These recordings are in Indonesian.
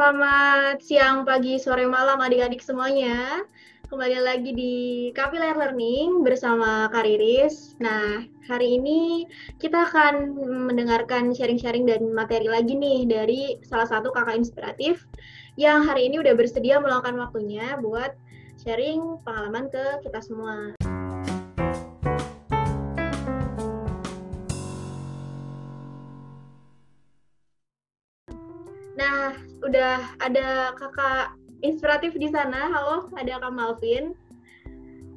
selamat siang, pagi, sore, malam adik-adik semuanya. Kembali lagi di Kapiler Learning bersama Kariris. Nah, hari ini kita akan mendengarkan sharing-sharing dan materi lagi nih dari salah satu kakak inspiratif yang hari ini udah bersedia meluangkan waktunya buat sharing pengalaman ke kita semua. Udah ada kakak inspiratif di sana. Halo, ada Kak Malvin.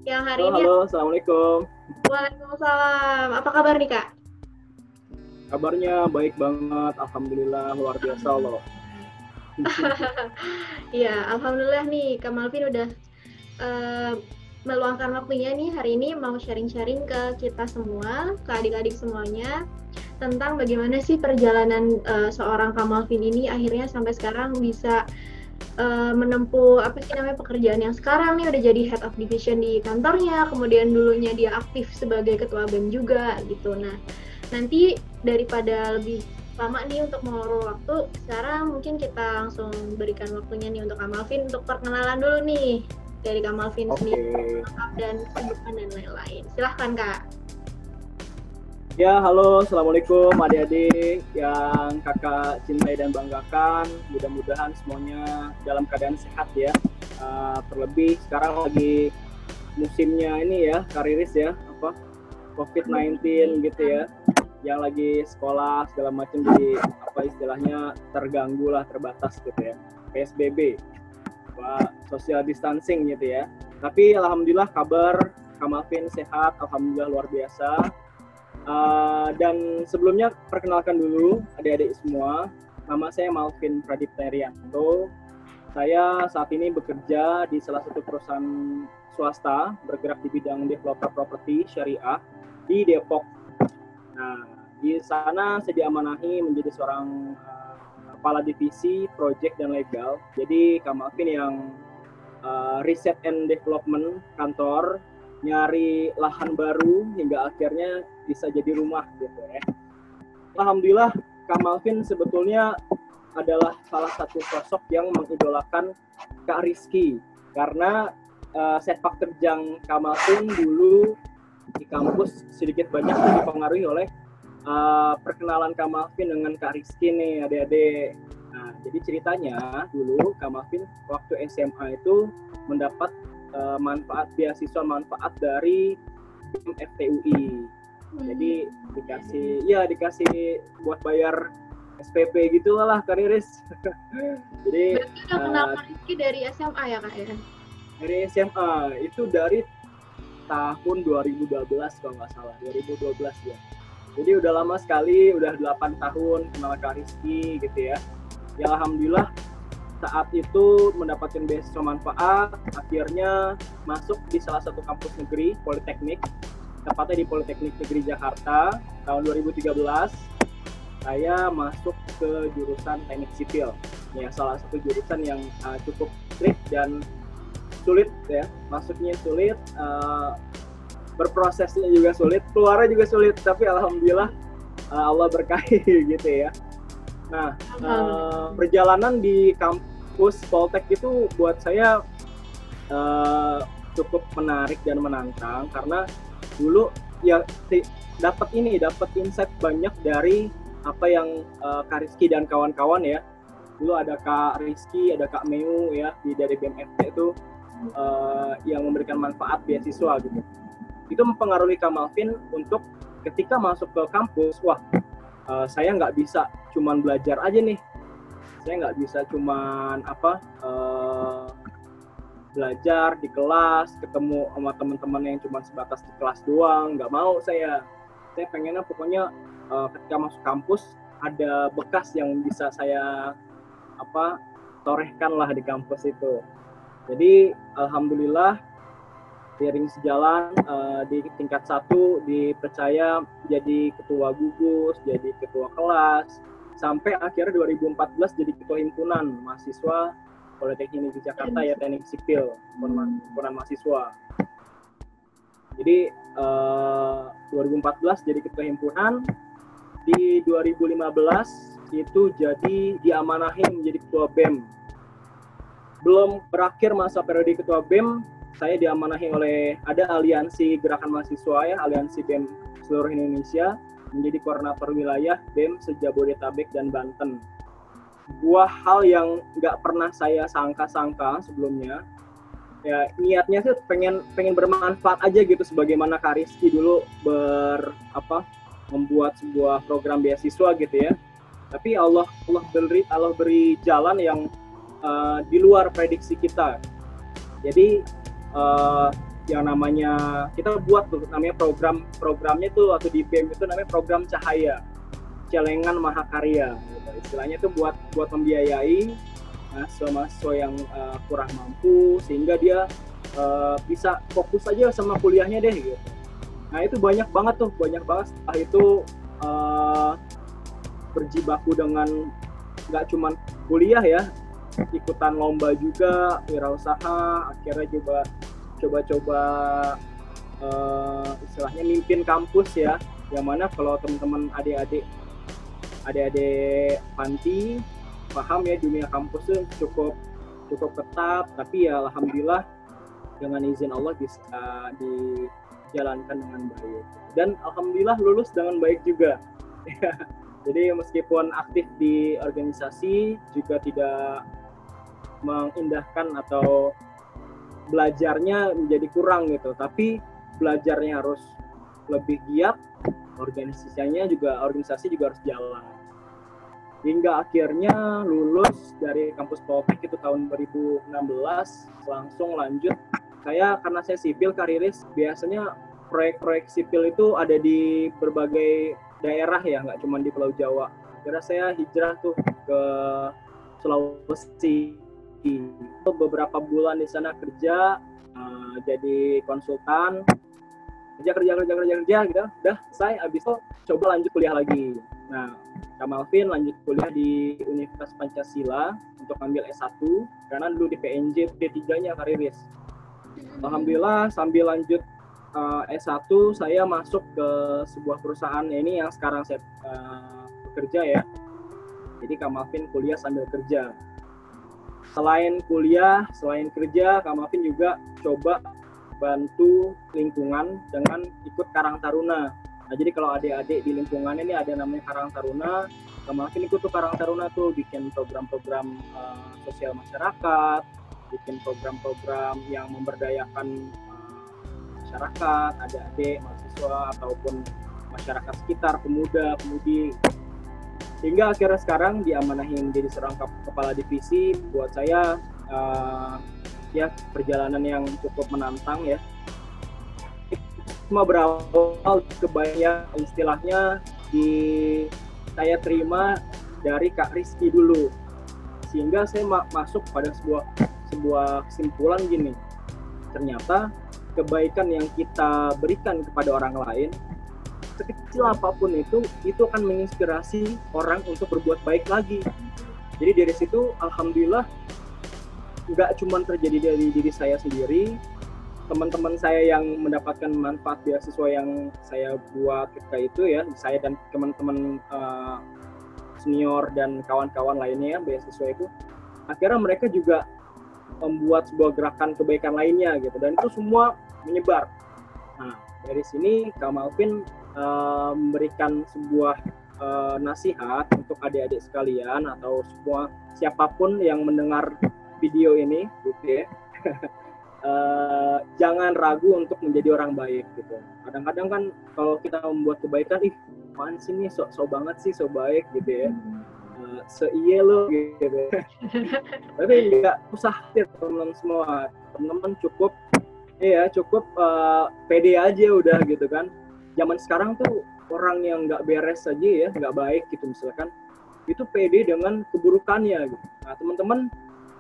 Yang hari halo, ini Halo, Assalamualaikum. Waalaikumsalam. Apa kabar nih, Kak? Kabarnya baik banget, Alhamdulillah, luar biasa loh. Iya, alhamdulillah nih Kak Malvin udah uh, meluangkan waktunya nih hari ini mau sharing-sharing ke kita semua, ke adik-adik semuanya tentang bagaimana sih perjalanan uh, seorang Kamalvin ini akhirnya sampai sekarang bisa uh, menempuh apa sih namanya pekerjaan yang sekarang nih udah jadi head of division di kantornya, kemudian dulunya dia aktif sebagai ketua BEM juga gitu. Nah, nanti daripada lebih lama nih untuk mengulur waktu, sekarang mungkin kita langsung berikan waktunya nih untuk Kamalvin untuk perkenalan dulu nih dari Kamalvin okay. sendiri dan kesibukan dan lain-lain. Silahkan Kak. Ya, halo, assalamualaikum adik-adik yang kakak cintai dan banggakan. Mudah-mudahan semuanya dalam keadaan sehat ya. Uh, terlebih sekarang lagi musimnya ini ya, kariris ya, apa COVID-19 gitu ya, yang lagi sekolah segala macam jadi apa istilahnya terganggu lah, terbatas gitu ya. PSBB, apa social distancing gitu ya. Tapi alhamdulillah kabar Kamalvin sehat, alhamdulillah luar biasa Uh, dan sebelumnya perkenalkan dulu adik-adik semua. Nama saya Malvin Pradip Terianto. Saya saat ini bekerja di salah satu perusahaan swasta bergerak di bidang developer properti syariah di Depok. Nah, di sana saya diamanahi menjadi seorang uh, kepala divisi project dan legal. Jadi Kamalvin yang uh, riset and development kantor nyari lahan baru hingga akhirnya bisa jadi rumah gitu ya. Alhamdulillah Kak Malvin sebetulnya adalah salah satu sosok yang mengidolakan Kak Rizky karena uh, sepak terjang Kak Malvin dulu di kampus sedikit banyak dipengaruhi oleh uh, perkenalan Kak Malvin dengan Kak Rizky nih adik-adik. Nah, jadi ceritanya dulu Kak Malvin waktu SMA itu mendapat uh, manfaat beasiswa manfaat dari FTUI. Hmm. Jadi dikasih ya dikasih buat bayar SPP gitu lah kariris. Jadi udah uh, Rizky dari SMA ya kak ya? Dari SMA itu dari tahun 2012 kalau nggak salah 2012 ya. Jadi udah lama sekali, udah 8 tahun kenal Kak Rizky gitu ya. Ya Alhamdulillah saat itu mendapatkan beasiswa manfaat, akhirnya masuk di salah satu kampus negeri, Politeknik, tepatnya di Politeknik Negeri Jakarta, tahun 2013, saya masuk ke jurusan teknik sipil, ya salah satu jurusan yang uh, cukup strict dan sulit ya, masuknya sulit, uh, berprosesnya juga sulit, keluarnya juga sulit, tapi alhamdulillah uh, Allah berkahi gitu ya. Nah, uh, perjalanan di kampus kampus Poltek itu buat saya uh, cukup menarik dan menantang karena dulu ya dapat ini dapat insight banyak dari apa yang uh, Kak Rizky dan kawan-kawan ya. Dulu ada Kak Rizky ada Kak Meu ya di dari BMFT itu uh, yang memberikan manfaat beasiswa gitu. Itu mempengaruhi Kak Malvin untuk ketika masuk ke kampus wah uh, saya nggak bisa cuman belajar aja nih saya nggak bisa cuman apa uh, belajar di kelas ketemu sama teman-teman yang cuma sebatas di kelas doang nggak mau saya. Saya pengennya pokoknya uh, ketika masuk kampus ada bekas yang bisa saya apa torehkan lah di kampus itu. Jadi alhamdulillah seiring sejalan uh, di tingkat satu dipercaya jadi ketua gugus jadi ketua kelas sampai akhirnya 2014 jadi ketua himpunan mahasiswa Politeknik Negeri Jakarta ya teknik sipil himpunan mahasiswa. Jadi uh, eh, 2014 jadi ketua himpunan. Di 2015 itu jadi diamanahin menjadi ketua BEM. Belum berakhir masa periode ketua BEM, saya diamanahi oleh ada aliansi gerakan mahasiswa ya, aliansi BEM seluruh Indonesia menjadi koordinator wilayah BEM sejabodetabek dan Banten. Buah hal yang nggak pernah saya sangka-sangka sebelumnya. Ya niatnya sih pengen pengen bermanfaat aja gitu sebagaimana Kariski dulu ber apa membuat sebuah program beasiswa gitu ya tapi Allah Allah beri Allah beri jalan yang uh, di luar prediksi kita jadi uh, yang namanya kita buat tuh namanya program programnya itu waktu di BEM itu namanya program cahaya. Celengan mahakarya gitu. istilahnya itu buat buat membiayai mahasiswa-mahasiswa yang uh, kurang mampu sehingga dia uh, bisa fokus aja sama kuliahnya deh gitu. Nah itu banyak banget tuh banyak banget. Setelah itu uh, berjibaku dengan nggak cuman kuliah ya ikutan lomba juga wirausaha akhirnya coba coba-coba uh, istilahnya mimpin kampus ya yang mana kalau teman-teman adik-adik adik-adik panti paham ya dunia kampus itu cukup cukup ketat. Tapi ya alhamdulillah dengan izin Allah bisa dijalankan dengan baik. Dan alhamdulillah lulus dengan baik juga. Jadi meskipun aktif di organisasi juga tidak mengindahkan atau belajarnya menjadi kurang gitu, tapi belajarnya harus lebih giat, organisasinya juga organisasi juga harus jalan. Hingga akhirnya lulus dari kampus Topik itu tahun 2016 langsung lanjut. Saya karena saya sipil kariris biasanya proyek-proyek sipil itu ada di berbagai daerah ya nggak cuma di Pulau Jawa kira saya hijrah tuh ke Sulawesi beberapa bulan di sana kerja uh, jadi konsultan. Kerja kerja kerja kerja kerja gitu. Udah saya abis itu coba lanjut kuliah lagi. Nah Kamalvin lanjut kuliah di Universitas Pancasila untuk ambil S1 karena dulu di PNJ D3 nya kariris Alhamdulillah sambil lanjut uh, S1 saya masuk ke sebuah perusahaan. Ini yang sekarang saya uh, bekerja ya. Jadi Kak Malvin kuliah sambil kerja. Selain kuliah, selain kerja, Kak Malvin juga coba bantu lingkungan dengan ikut Karang Taruna. Nah, jadi kalau adik-adik di lingkungan ini ada namanya Karang Taruna, Kak Malvin ikut tuh Karang Taruna tuh bikin program-program uh, sosial masyarakat, bikin program-program yang memberdayakan masyarakat, adik-adik, mahasiswa ataupun masyarakat sekitar, pemuda, pemudi. Hingga akhirnya sekarang diamanahin jadi seorang kepala divisi. Buat saya uh, ya perjalanan yang cukup menantang ya. Cuma berawal kebanyakan istilahnya di saya terima dari Kak Rizky dulu. Sehingga saya ma masuk pada sebuah sebuah kesimpulan gini. Ternyata kebaikan yang kita berikan kepada orang lain sekecil apa pun itu itu akan menginspirasi orang untuk berbuat baik lagi jadi dari situ alhamdulillah nggak cuma terjadi dari diri saya sendiri teman-teman saya yang mendapatkan manfaat beasiswa yang saya buat ketika itu ya saya dan teman-teman uh, senior dan kawan-kawan lainnya beasiswa itu akhirnya mereka juga membuat sebuah gerakan kebaikan lainnya gitu dan itu semua menyebar. Nah dari sini Kak uh, memberikan sebuah uh, nasihat untuk adik-adik sekalian atau semua siapa pun yang mendengar video ini, gitu ya. uh, jangan ragu untuk menjadi orang baik gitu. Kadang-kadang kan kalau kita membuat kebaikan, ih, apaan sih nih, sok sok banget sih, sok baik gitu ya. Uh, seiye lo gitu. Tapi nggak usah teman-teman semua. Teman-teman cukup Iya, cukup uh, pede aja udah gitu kan. Zaman sekarang tuh orang yang nggak beres aja ya, nggak baik gitu misalkan, itu pede dengan keburukannya gitu. Nah teman-teman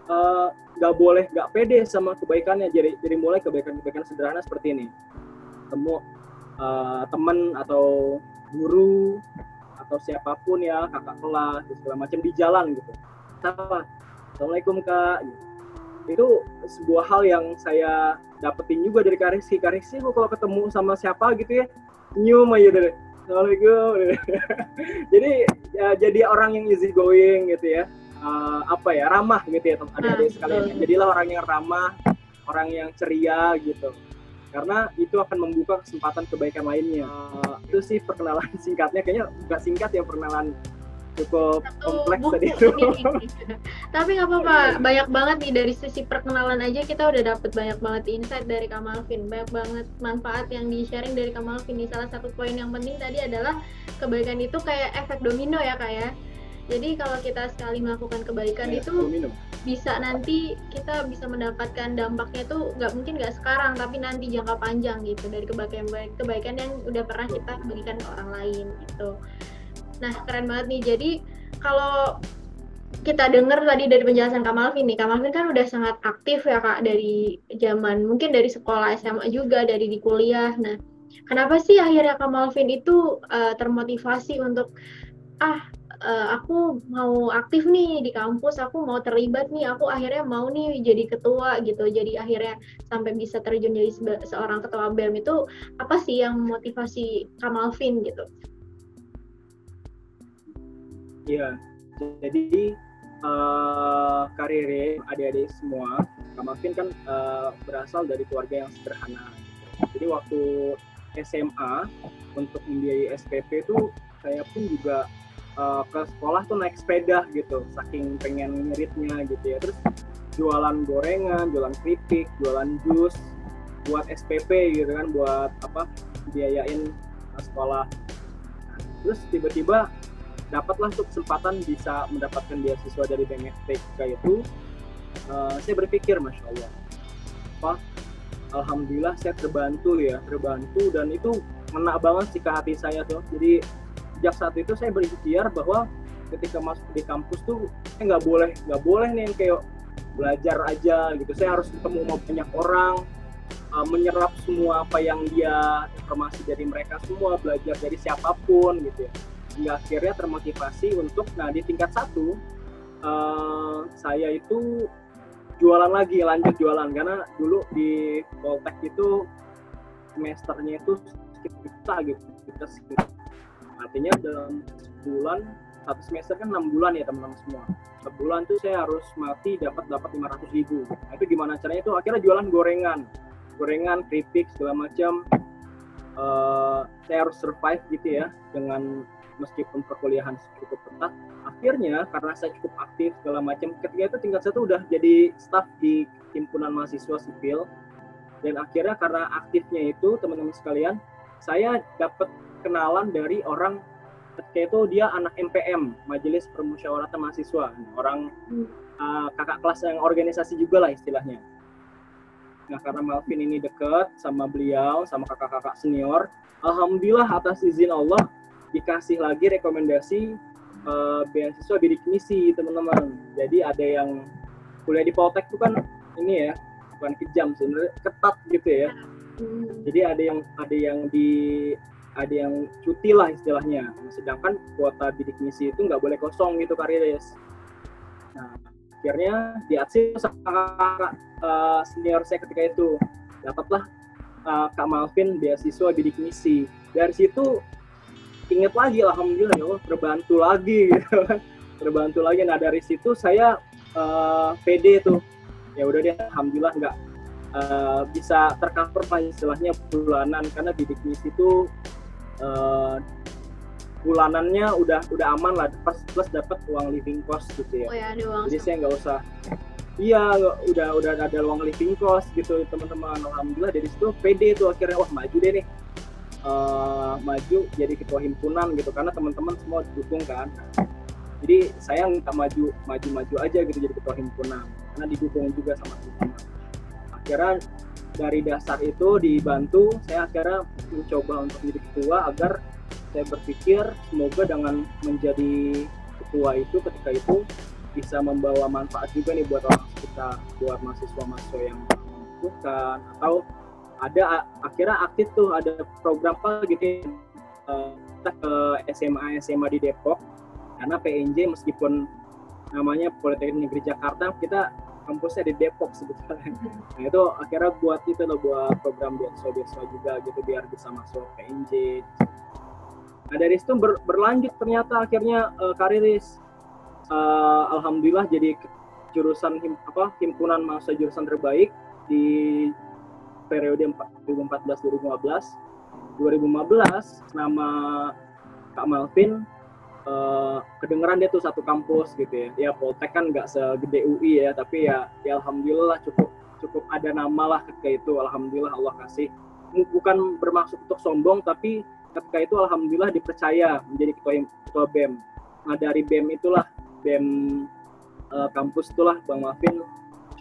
eh, nggak uh, boleh nggak pede sama kebaikannya. Jadi jadi mulai kebaikan-kebaikan sederhana seperti ini. Temu uh, teman atau guru atau siapa pun ya kakak kelas segala macam di jalan gitu. Apa? Assalamualaikum kak. Gitu itu sebuah hal yang saya dapetin juga dari Karisi Karisi gue kalau ketemu sama siapa gitu ya nyium aja deh Assalamualaikum. jadi ya, jadi orang yang easy going gitu ya. Uh, apa ya ramah gitu ya adik-adik Ah, sekalian. betul. Jadilah orang yang ramah, orang yang ceria gitu. Karena itu akan membuka kesempatan kebaikan lainnya. Uh, itu sih perkenalan singkatnya. Kayaknya nggak singkat ya perkenalan cukup Satu kompleks tadi itu. sendiri. Tapi nggak apa-apa, banyak banget nih dari sisi perkenalan aja kita udah dapet banyak banget insight dari Kamalvin, banyak banget manfaat yang di sharing dari Kamalvin. Nih salah satu poin yang penting tadi adalah kebaikan itu kayak efek domino ya kak ya. Jadi kalau kita sekali melakukan kebaikan Ya, itu minum. bisa nanti kita bisa mendapatkan dampaknya tuh nggak mungkin nggak sekarang tapi nanti jangka panjang gitu dari kebaikan kebaikan yang udah pernah kita bagikan ke orang lain gitu. Nah keren banget nih. Jadi kalau kita dengar tadi dari penjelasan Kamalvin nih, Kamalvin kan udah sangat aktif ya kak dari zaman mungkin dari sekolah SMA juga dari di kuliah. Nah kenapa sih akhirnya Kamalvin itu eh, termotivasi untuk ah eh, aku mau aktif nih di kampus, aku mau terlibat nih, aku akhirnya mau nih jadi ketua gitu. Jadi akhirnya sampai bisa terjun jadi seorang ketua BEM itu apa sih yang memotivasi Kamalvin gitu? Iya. Jadi eh karirnya adik-adik semua, Kak Mafin kan eh, berasal dari keluarga yang sederhana. Jadi waktu SMA untuk membiayai SPP itu saya pun juga eh, ke sekolah tuh naik sepeda gitu, saking pengen ngiritnya gitu ya. Terus jualan gorengan, jualan keripik, jualan jus buat SPP gitu kan, buat apa biayain sekolah. Terus tiba-tiba dapatlah tuh kesempatan bisa mendapatkan beasiswa dari BMFTK itu. Eh, saya berpikir masya Allah apa? Alhamdulillah saya terbantu ya terbantu. Dan itu ngena banget sih ke hati saya tuh. Jadi sejak saat itu saya berikhtiar bahwa ketika masuk di kampus tuh saya nggak boleh nggak boleh nih kayak belajar aja gitu. Saya harus ketemu sama banyak orang eh, menyerap semua apa yang dia informasi dari mereka semua belajar dari siapa pun gitu ya hingga akhirnya termotivasi untuk nah di tingkat satu eh, saya itu jualan lagi lanjut jualan. Karena dulu di Poltek itu semesternya itu juta gitu kita artinya dalam bulan satu semester kan enam bulan ya teman-teman semua. Sebulan tuh saya harus mati dapat dapat 500 ribu. Nah, itu gimana caranya? Itu akhirnya jualan gorengan. Gorengan keripik segala macam. Eh, saya harus survive gitu ya dengan meskipun perkuliahan cukup ketat akhirnya karena saya cukup aktif segala macam ketika itu tingkat satu udah jadi staff di himpunan mahasiswa sipil. Dan akhirnya karena aktifnya itu teman-teman sekalian saya dapat kenalan dari orang ketika itu dia anak MPM Majelis Permusyawaratan Mahasiswa. Orang Hmm. uh, kakak kelas yang organisasi juga lah istilahnya. Nah karena Malvin ini deket sama beliau sama kakak-kakak senior alhamdulillah atas izin Allah dikasih lagi rekomendasi uh, beasiswa bidik misi teman-teman. Jadi ada yang kuliah di Poltek itu kan ini ya bukan kejam sebenarnya ketat gitu ya. Hmm. jadi ada yang ada yang di ada yang cuti lah istilahnya. Sedangkan kuota bidik misi itu nggak boleh kosong gitu Karides nah akhirnya diaksi sama eh, senior saya ketika itu dapatlah eh, Kak Malvin beasiswa bidik misi dari situ inget lagi alhamdulillah ya Allah terbantu lagi gitu kan. Terbantu lagi. Nah dari situ saya eh, PD tuh. Ya udah deh alhamdulillah nggak eh, bisa tercover lah istilahnya bulanan. Karena bidik misi itu eh, bulanannya udah udah aman lah. Plus plus dapat uang living cost gitu ya. Oh ya ada uang jadi saya nggak usah. Iya udah udah ada uang living cost gitu teman-teman. Alhamdulillah dari situ PD itu akhirnya wah maju deh nih Eh, maju jadi ketua himpunan gitu karena teman-teman semua didukung kan. Jadi saya nggak maju maju maju aja gitu jadi ketua himpunan karena didukung juga sama teman-teman. Akhirnya dari dasar itu dibantu saya akhirnya mencoba untuk menjadi ketua agar saya berpikir semoga dengan menjadi ketua itu ketika itu bisa membawa manfaat juga nih buat orang sekitar buat mahasiswa-mahasiswa yang membutuhkan atau ada akhirnya aktif tuh ada program apa gitu ya, eh, kita ke SMA SMA di Depok. Karena PNJ meskipun namanya Politeknik Negeri Jakarta kita kampusnya di Depok sebetulnya. Nah itu akhirnya buat itu loh buat program beasiswa beasiswa juga gitu biar bisa masuk PNJ nah dari situ ber, berlanjut ternyata akhirnya uh, kariris uh, alhamdulillah jadi jurusan him, apa himpunan masa jurusan terbaik di periode 2014 2015 2015 nama Kak Malvin uh, kedengeran dia tuh satu kampus gitu ya. Ya Poltek kan nggak segede UI ya tapi ya, ya alhamdulillah cukup cukup ada nama lah ketika itu. Alhamdulillah Allah kasih. Bukan bermaksud untuk sombong tapi ketika itu alhamdulillah dipercaya menjadi ketua ketua BEM nah dari BEM itulah BEM uh, kampus itulah Bang Mafin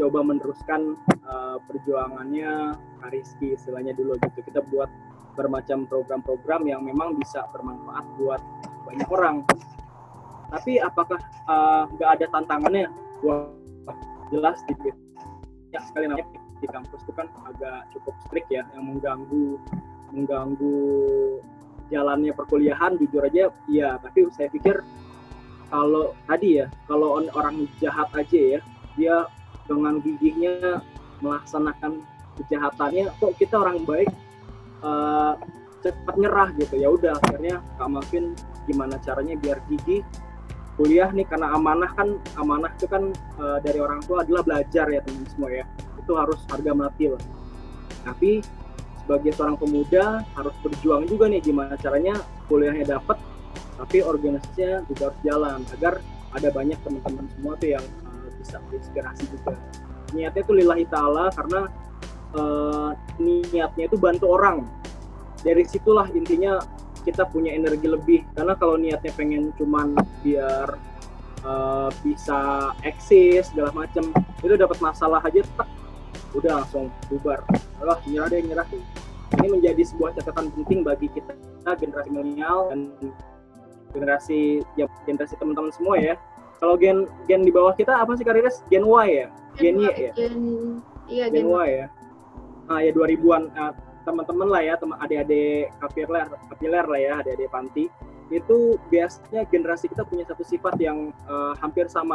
coba meneruskan uh, perjuangannya Kariski istilahnya dulu gitu. Kita buat bermacam program-program yang memang bisa bermanfaat buat banyak orang. Tapi apakah nggak uh, ada tantangannya? Wah jelas di ya sekali namanya di kampus itu kan agak cukup strict ya yang mengganggu mengganggu jalannya perkuliahan jujur aja iya. Tapi saya pikir kalau tadi ya kalau orang jahat aja ya dia dengan gigihnya melaksanakan kejahatannya kok kita orang baik uh, cepat nyerah gitu. Ya udah akhirnya Kak Malvin gimana caranya biar gigih kuliah nih? Karena amanah kan amanah itu kan e, dari orang tua adalah belajar ya teman semua ya. Itu harus harga mati lah. Tapi sebagai seorang pemuda harus berjuang juga nih gimana caranya kuliahnya dapat tapi organisasinya juga harus jalan agar ada banyak teman-teman semua tuh yang bisa terinspirasi juga. Niatnya itu lillahi ta'ala karena e, niatnya itu bantu orang. Dari situlah intinya kita punya energi lebih. Karena kalau niatnya pengen cuman biar uh, bisa eksis segala macem itu dapat masalah aja tak udah langsung bubar. Allah nyerah deh nyerah. Deh ini menjadi sebuah catatan penting bagi kita generasi milenial dan generasi ya, generasi teman-teman semua ya kalau gen gen di bawah kita apa sih karirnya gen Y ya? Gen Y ya? Gen, iya, gen, gen Y ya? Ah ya 2000-an uh, teman-teman lah ya teman adik-adik kapiler kapiler lah ya adik-adik panti. Itu biasanya generasi kita punya satu sifat yang uh, hampir sama.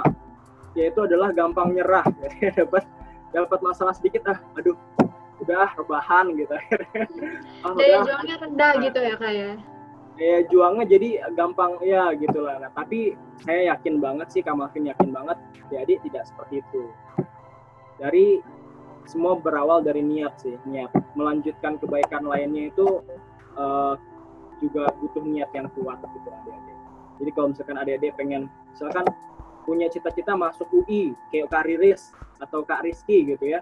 Yaitu adalah gampang nyerah. Dapat dapat masalah sedikit ah aduh udah rebahan gitu. Oh, daya juangnya rendah nah, gitu ya kak ya daya juangnya jadi gampang ya gitulah nah, tapi saya yakin banget sih Kamalvin yakin banget jadi tidak seperti itu. Dari semua berawal dari niat sih niat. Melanjutkan kebaikan lainnya itu uh, juga butuh niat yang kuat gitu adik-adik. Jadi kalau misalkan adik-adik pengen misalkan punya cita-cita masuk UI kayak Kak Riris atau Kak Rizky gitu ya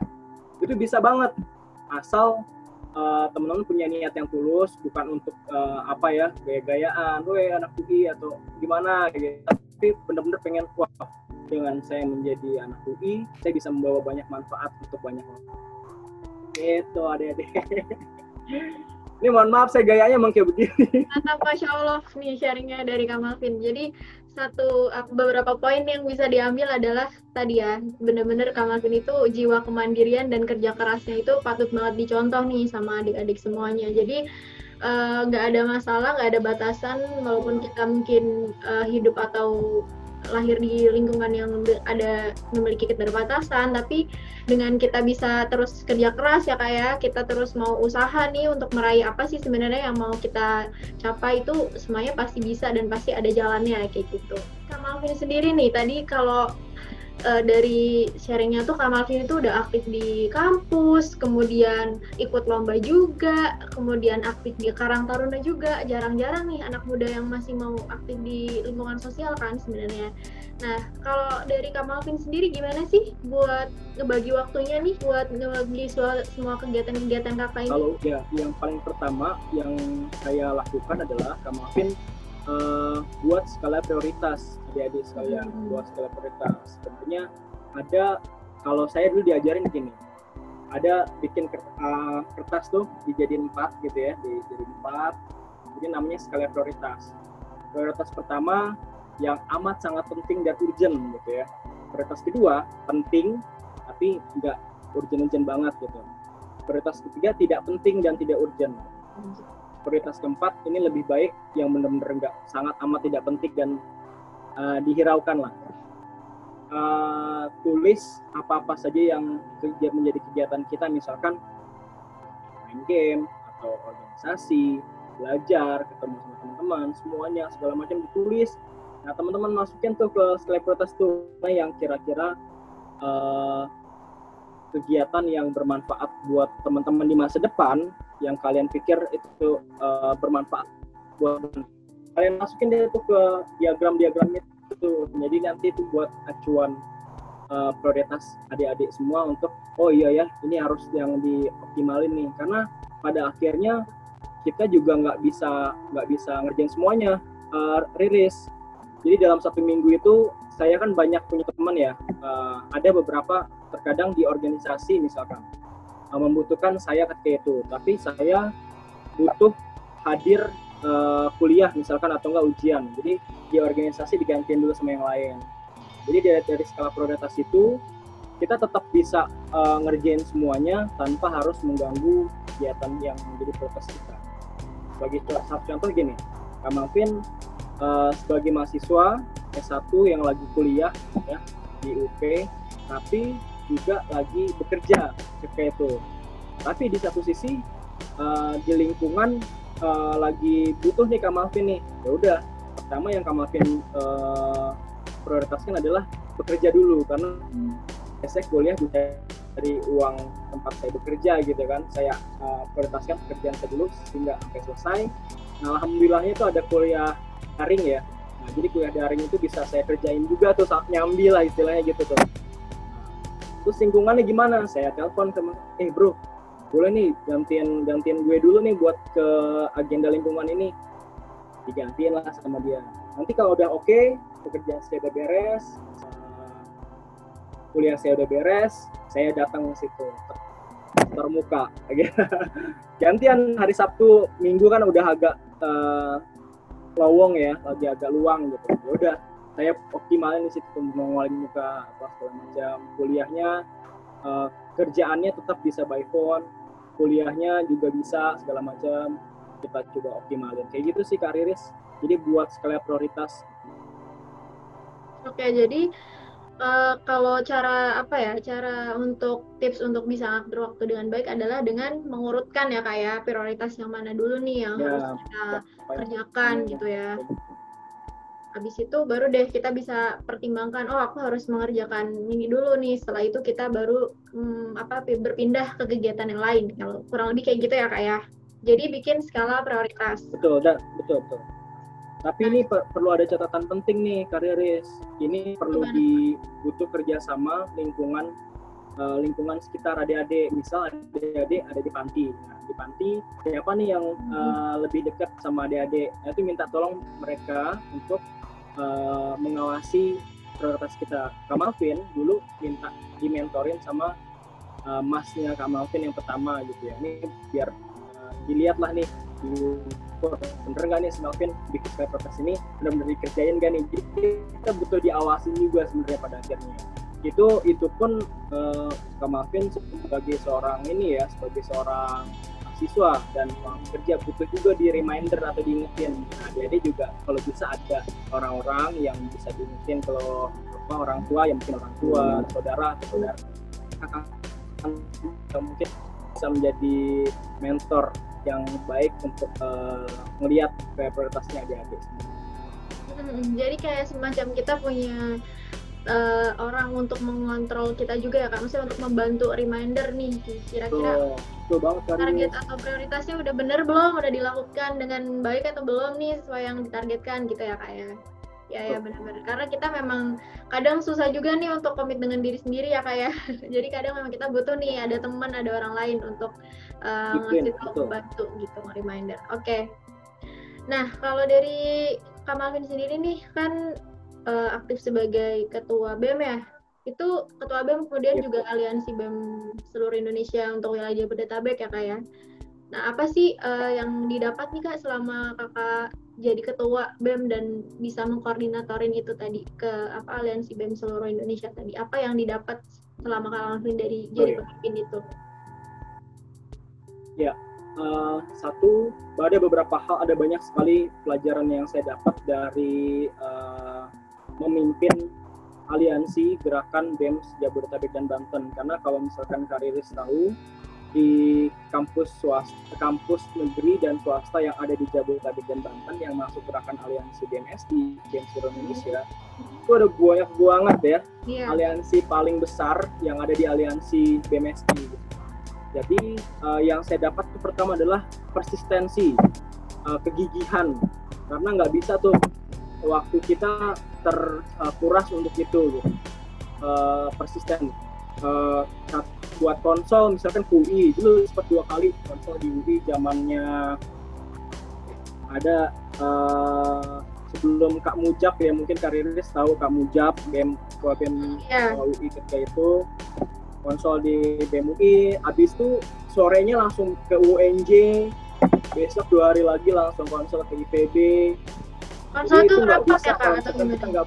itu bisa banget. Asal uh, teman-teman punya niat yang tulus bukan untuk uh, apa ya gaya-gayaan, weh anak UI atau gimana gitu. Tapi benar-benar pengen wah dengan saya menjadi anak UI saya bisa membawa banyak manfaat untuk banyak orang. Itu adik-adik. Ini mohon maaf saya gayanya emang kayak begini. Mantap masya Allah nih sharingnya dari Kamalvin jadi satu beberapa poin yang bisa diambil adalah tadi ya benar-benar Kamalvin itu jiwa kemandirian dan kerja kerasnya itu patut banget dicontoh nih sama adik-adik semuanya. Jadi eh, nggak uh, ada masalah nggak ada batasan walaupun kita mungkin uh, hidup atau lahir di lingkungan yang ada memiliki keterbatasan tapi dengan kita bisa terus kerja keras ya kayak ya, kita terus mau usaha nih untuk meraih apa sih sebenarnya yang mau kita capai itu semuanya pasti bisa dan pasti ada jalannya kayak gitu. Kak Malvin sendiri nih tadi kalau uh, dari sharingnya tuh Kak Malvin itu udah aktif di kampus, kemudian ikut lomba juga, kemudian aktif di Karang Taruna juga. Jarang-jarang nih anak muda yang masih mau aktif di lingkungan sosial kan sebenarnya. Nah, kalau dari Kak Malvin sendiri gimana sih buat ngebagi waktunya nih buat ngebagi semua kegiatan-kegiatan kakak ini? Kalau ya, yang paling pertama yang saya lakukan adalah Kak Malvin uh, buat skala prioritas adik-adik sekalian hmm. buat skala prioritas. Tentunya ada kalau saya dulu diajarin gini ada bikin uh, kertas tuh dijadiin empat gitu ya dijadiin empat. Jadi namanya skala prioritas. Prioritas pertama yang amat sangat penting dan urgent gitu ya. Prioritas kedua penting tapi nggak urgent-urgent banget gitu. Prioritas ketiga tidak penting dan tidak urgent prioritas keempat ini lebih baik yang benar-benar enggak sangat amat tidak penting dan uh, dihiraukan lah. Uh, tulis apa-apa saja yang menjadi kegiatan kita misalkan main game atau organisasi belajar ketemu sama teman-teman semuanya segala macam ditulis nah teman-teman masukin tuh ke selebritas tuh yang kira-kira uh, kegiatan yang bermanfaat buat teman-teman di masa depan yang kalian pikir itu uh, bermanfaat buat kalian masukin deh tuh ke diagram-diagram itu. Jadi nanti itu buat acuan uh, prioritas adik-adik semua untuk oh iya ya ini harus yang dioptimalin nih. Karena pada akhirnya kita juga nggak bisa nggak bisa ngerjain semuanya uh, rilis. Jadi dalam satu minggu itu saya kan banyak punya teman ya uh, ada beberapa terkadang di organisasi misalkan uh, membutuhkan saya ketika itu. Tapi saya butuh hadir uh, kuliah misalkan atau enggak ujian. Jadi di organisasi digantiin dulu sama yang lain. Jadi dari, dari skala prioritas itu kita tetap bisa uh, ngerjain semuanya tanpa harus mengganggu kegiatan yang menjadi prioritas kita. Sebagai satu contoh gini, Kak Malvin uh, sebagai mahasiswa S1 yang lagi kuliah ya di UP, tapi juga lagi bekerja kayak itu. Tapi di satu sisi uh, di lingkungan uh, lagi butuh nih Kak Malvin nih, ya udah pertama yang Kak uh, prioritaskan adalah bekerja dulu. Karena saya kuliah juga dari uang tempat saya bekerja gitu kan. Saya uh, prioritaskan pekerjaan saya dulu sehingga sampai selesai. Nah alhamdulillahnya itu ada kuliah daring ya. Nah jadi kuliah daring itu bisa saya kerjain juga tuh saat nyambi lah istilahnya gitu tuh terus lingkungannya gimana? Saya telepon ke eh bro boleh nih gantian gantian gue dulu nih buat ke agenda lingkungan ini. Digantiin lah sama dia. Nanti kalau udah oke okay, pekerjaan saya udah beres kuliah saya udah beres saya datang ke situ termuka gantian hari Sabtu Minggu kan udah agak uh, lowong ya lagi agak luang gitu. Ya udah saya optimalin di situ mengawalin muka apa segala macam. Kuliahnya uh, kerjaannya tetap bisa by phone. Kuliahnya juga bisa segala macam. Kita coba optimalin. Kayak gitu sih kariris jadi buat skala prioritas. Oke jadi uh, kalau cara apa ya cara untuk tips untuk bisa ngatur waktu dengan baik adalah dengan mengurutkan ya kayak ya, prioritas yang mana dulu nih yang ya, harus kita ya, kerjakan ya, gitu ya habis itu baru deh kita bisa pertimbangkan oh aku harus mengerjakan ini dulu nih setelah itu kita baru hmm, apa berpindah ke kegiatan yang lain kalau kurang lebih kayak gitu ya kak ya jadi bikin skala prioritas. Betul, dan betul betul. Tapi ini per perlu ada catatan penting nih, kariris. Ini perlu Gimana? di butuh kerjasama lingkungan uh, lingkungan sekitar adik-adik. Misal adik-adik ada di panti. Nah, di panti siapa nih yang uh, lebih dekat sama adik-adik? Nah, itu minta tolong mereka untuk uh, mengawasi prioritas kita. Kak Malvin dulu minta dimentorin sama uh, masnya Kak Malvin yang pertama gitu ya. Ini biar dilihatlah nih diukur bener nggak nih Melvin bikin kayak protes ini benar-benar dikerjain gak nih jadi kita butuh diawasin juga sebenarnya pada akhirnya itu itu pun uh, Kak Melvin sebagai seorang ini ya sebagai seorang siswa dan orang kerja butuh juga di reminder atau diingetin nah jadi juga kalau bisa ada orang-orang yang bisa diingetin kalau apa orang tua yang mungkin orang tua saudara atau saudara kakak mungkin bisa menjadi mentor yang baik untuk uh, melihat prioritasnya adik-adik. Hmm, jadi kayak semacam kita punya uh, orang untuk mengontrol kita juga ya kak, maksudnya untuk membantu reminder nih kira-kira target atau prioritasnya udah bener belum, udah dilakukan dengan baik atau belum nih sesuai yang ditargetkan gitu ya kak ya. Ya ya benar-benar. Karena kita memang kadang susah juga nih untuk komit dengan diri sendiri ya kak ya. Jadi kadang memang kita butuh nih ada teman, ada orang lain untuk uh, ngasih tahu bantu gitu reminder. Oke. Okay. Nah kalau dari Kak Malvin sendiri nih kan uh, aktif sebagai ketua BEM ya. Itu ketua BEM kemudian ya. juga aliansi BEM seluruh Indonesia untuk wilayah Jabodetabek ya kak ya. Nah apa sih uh, yang didapat nih kak selama kakak jadi ketua BEM dan bisa mengkoordinatorin itu tadi ke apa aliansi BEM seluruh Indonesia tadi? Apa yang didapat selama Kak Malvin dari jadi oh, pemimpin itu? Ya, uh, satu ada beberapa hal, ada banyak sekali pelajaran yang saya dapat dari uh, memimpin aliansi gerakan BEM Jabodetabek dan Banten. Karena kalau misalkan Kariris tahu, di kampus swasta, kampus negeri dan swasta yang ada di Jabodetabek dan Banten yang masuk gerakan aliansi BMS di Games Indonesia itu ada banyak banget ya Iya. aliansi paling besar yang ada di aliansi BMSI. gitu. Jadi eh, yang saya dapat itu pertama adalah persistensi, eh, kegigihan, karena nggak bisa tuh waktu kita terkuras untuk itu, gitu. Eh, persisten. Eh, saat buat konsol misalkan UI dulu sempat dua kali konsol di UI zamannya ada eh, sebelum Kak Mujab ya mungkin kariris tahu Kak Mujab BEM Iya. uh, UI ketika itu konsol di BEM UI habis itu sorenya langsung ke UNJ besok dua hari lagi langsung konsol ke IPB Konsol itu nggak rapat bisa ya kak? Atau gimana?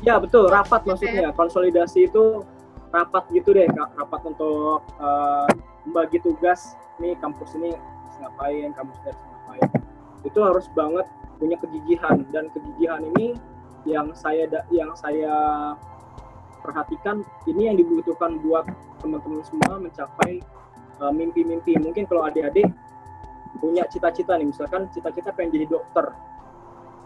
ya betul rapat maksudnya. konsolidasi itu rapat gitu deh Kak. rapat untuk uh, membagi tugas. Nih kampus ini ngapain kampus ini harus ngapain. Itu harus banget punya kegigihan. Dan kegigihan ini yang saya yang saya perhatikan ini yang dibutuhkan buat teman-teman semua mencapai uh, mimpi-mimpi. Mungkin kalau adik-adik punya cita-cita nih misalkan cita-cita pengen jadi dokter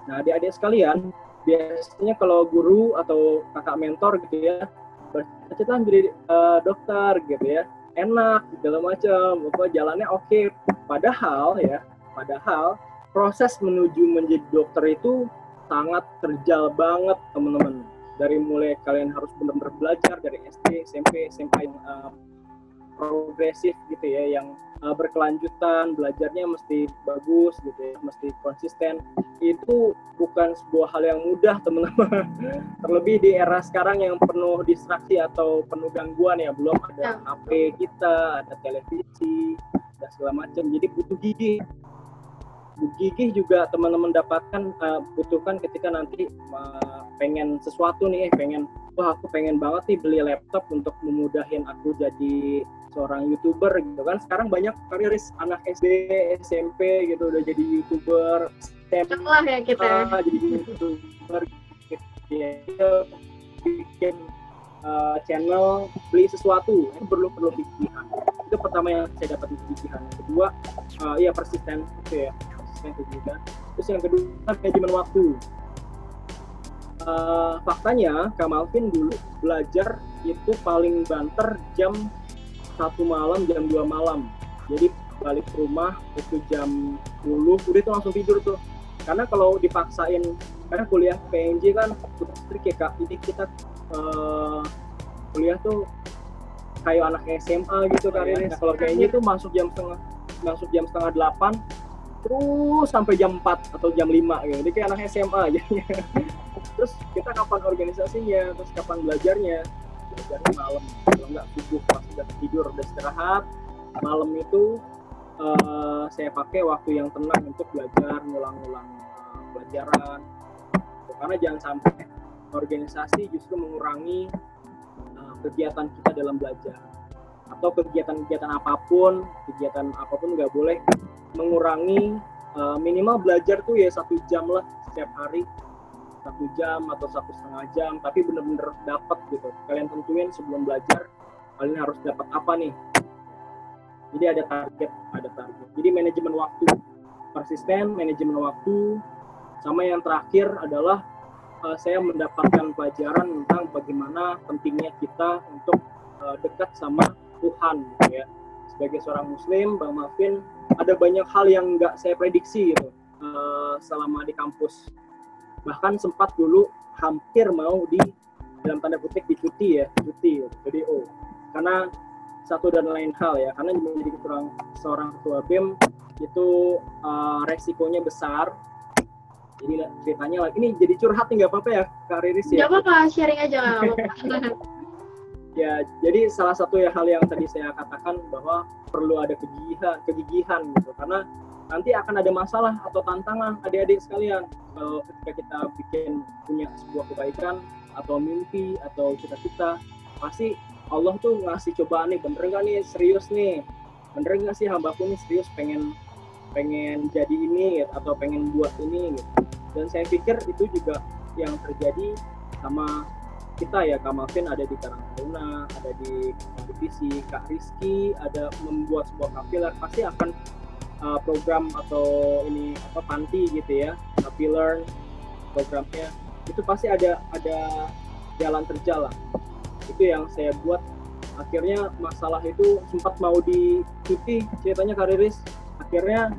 nah adik-adik sekalian biasanya kalau guru atau kakak mentor gitu ya bercita-cita menjadi uh, dokter gitu ya. Enak segala macam. Apa jalannya oke. Padahal ya padahal proses menuju menjadi dokter itu sangat terjal banget teman-teman. Dari mulai kalian harus benar-benar belajar dari SD SMP SMA yang uh, progresif gitu ya yang uh, berkelanjutan belajarnya mesti bagus gitu ya mesti konsisten. Itu bukan sebuah hal yang mudah teman-teman. Terlebih di era sekarang yang penuh distraksi atau penuh gangguan ya belum ada Ya. HP kita ada televisi dan segala macam. Jadi butuh gigi gigih juga teman-teman dapatkan uh, butuhkan ketika nanti uh, pengen sesuatu nih eh pengen wah aku pengen banget nih beli laptop untuk memudahin aku jadi seorang youtuber gitu kan. Sekarang banyak kariris anak SD SMP gitu udah jadi youtuber STEM Lah ya kita. Ah, jadi youtuber gitu. Ya bikin uh, channel beli sesuatu. Itu perlu perlu gigihan itu pertama yang saya dapat gigihan yang kedua uh, ya persisten itu ya. Persisten kegigihan terus yang kedua manajemen waktu. Uh, faktanya Kak Malvin dulu belajar itu paling banter jam satu malam jam 2 malam. Jadi balik ke rumah itu jam 10 udah itu langsung tidur tuh. Karena kalau dipaksain karena kuliah PNJ kan strict ya kak. Jadi kita eh, kuliah tuh kayak anak SMA gitu kan. Iya, nah, kalau PNJ tuh masuk jam setengah masuk jam setengah delapan terus sampai jam 4 atau jam 5 gitu. Jadi kayak anak SMA aja terus kita kapan organisasinya terus kapan belajarnya belajarnya malam. Kalau nggak subuh pas udah tidur udah istirahat malam itu eh, saya pakai waktu yang tenang untuk belajar ngulang-ngulang eh, pelajaran. Karena jangan sampai organisasi justru mengurangi eh, kegiatan kita dalam belajar. Atau kegiatan-kegiatan apa pun kegiatan apa pun nggak boleh mengurangi eh, minimal belajar tuh ya satu jam lah setiap hari satu jam atau satu setengah jam tapi bener-bener dapat gitu. Kalian tentuin sebelum belajar kalian harus dapat apa nih? Jadi ada target ada target. Jadi manajemen waktu persisten manajemen waktu. Sama yang terakhir adalah eh, saya mendapatkan pelajaran tentang bagaimana pentingnya kita untuk eh, dekat sama Tuhan gitu ya. Sebagai seorang muslim Bang Malvin ada banyak hal yang nggak saya prediksi gitu eh, selama di kampus bahkan sempat dulu hampir mau di dalam tanda kutip dicuti ya cuti jadi oh karena satu dan lain hal ya karena menjadi seorang seorang ketua bem itu uh, resikonya besar. Jadi ceritanya lagi ini jadi curhat nggak apa-apa ya kak Riris ya? Gak apa-apa, sharing aja nggak ya jadi salah satu ya hal yang tadi saya katakan bahwa perlu ada kegigihan kegigihan gitu. Karena nanti akan ada masalah atau tantangan adik-adik sekalian. Kalau ketika kita bikin punya sebuah kebaikan atau mimpi atau cita-cita pasti Allah tuh ngasih cobaan nih bener nggak nih? Serius nih. Bener nggak sih hambaku nih serius pengen pengen jadi ini gitu, atau pengen buat ini? Gitu dan saya pikir itu juga yang terjadi sama kita ya Kak Malvin. Ada di Karang Taruna, ada di divisi Kak Rizky, ada membuat sebuah kapiler pasti akan uh, program atau ini apa panti gitu ya, kapiler programnya itu pasti ada ada jalan terjalan. Itu yang saya buat. Akhirnya masalah itu sempat mau dicuti ceritanya kariris akhirnya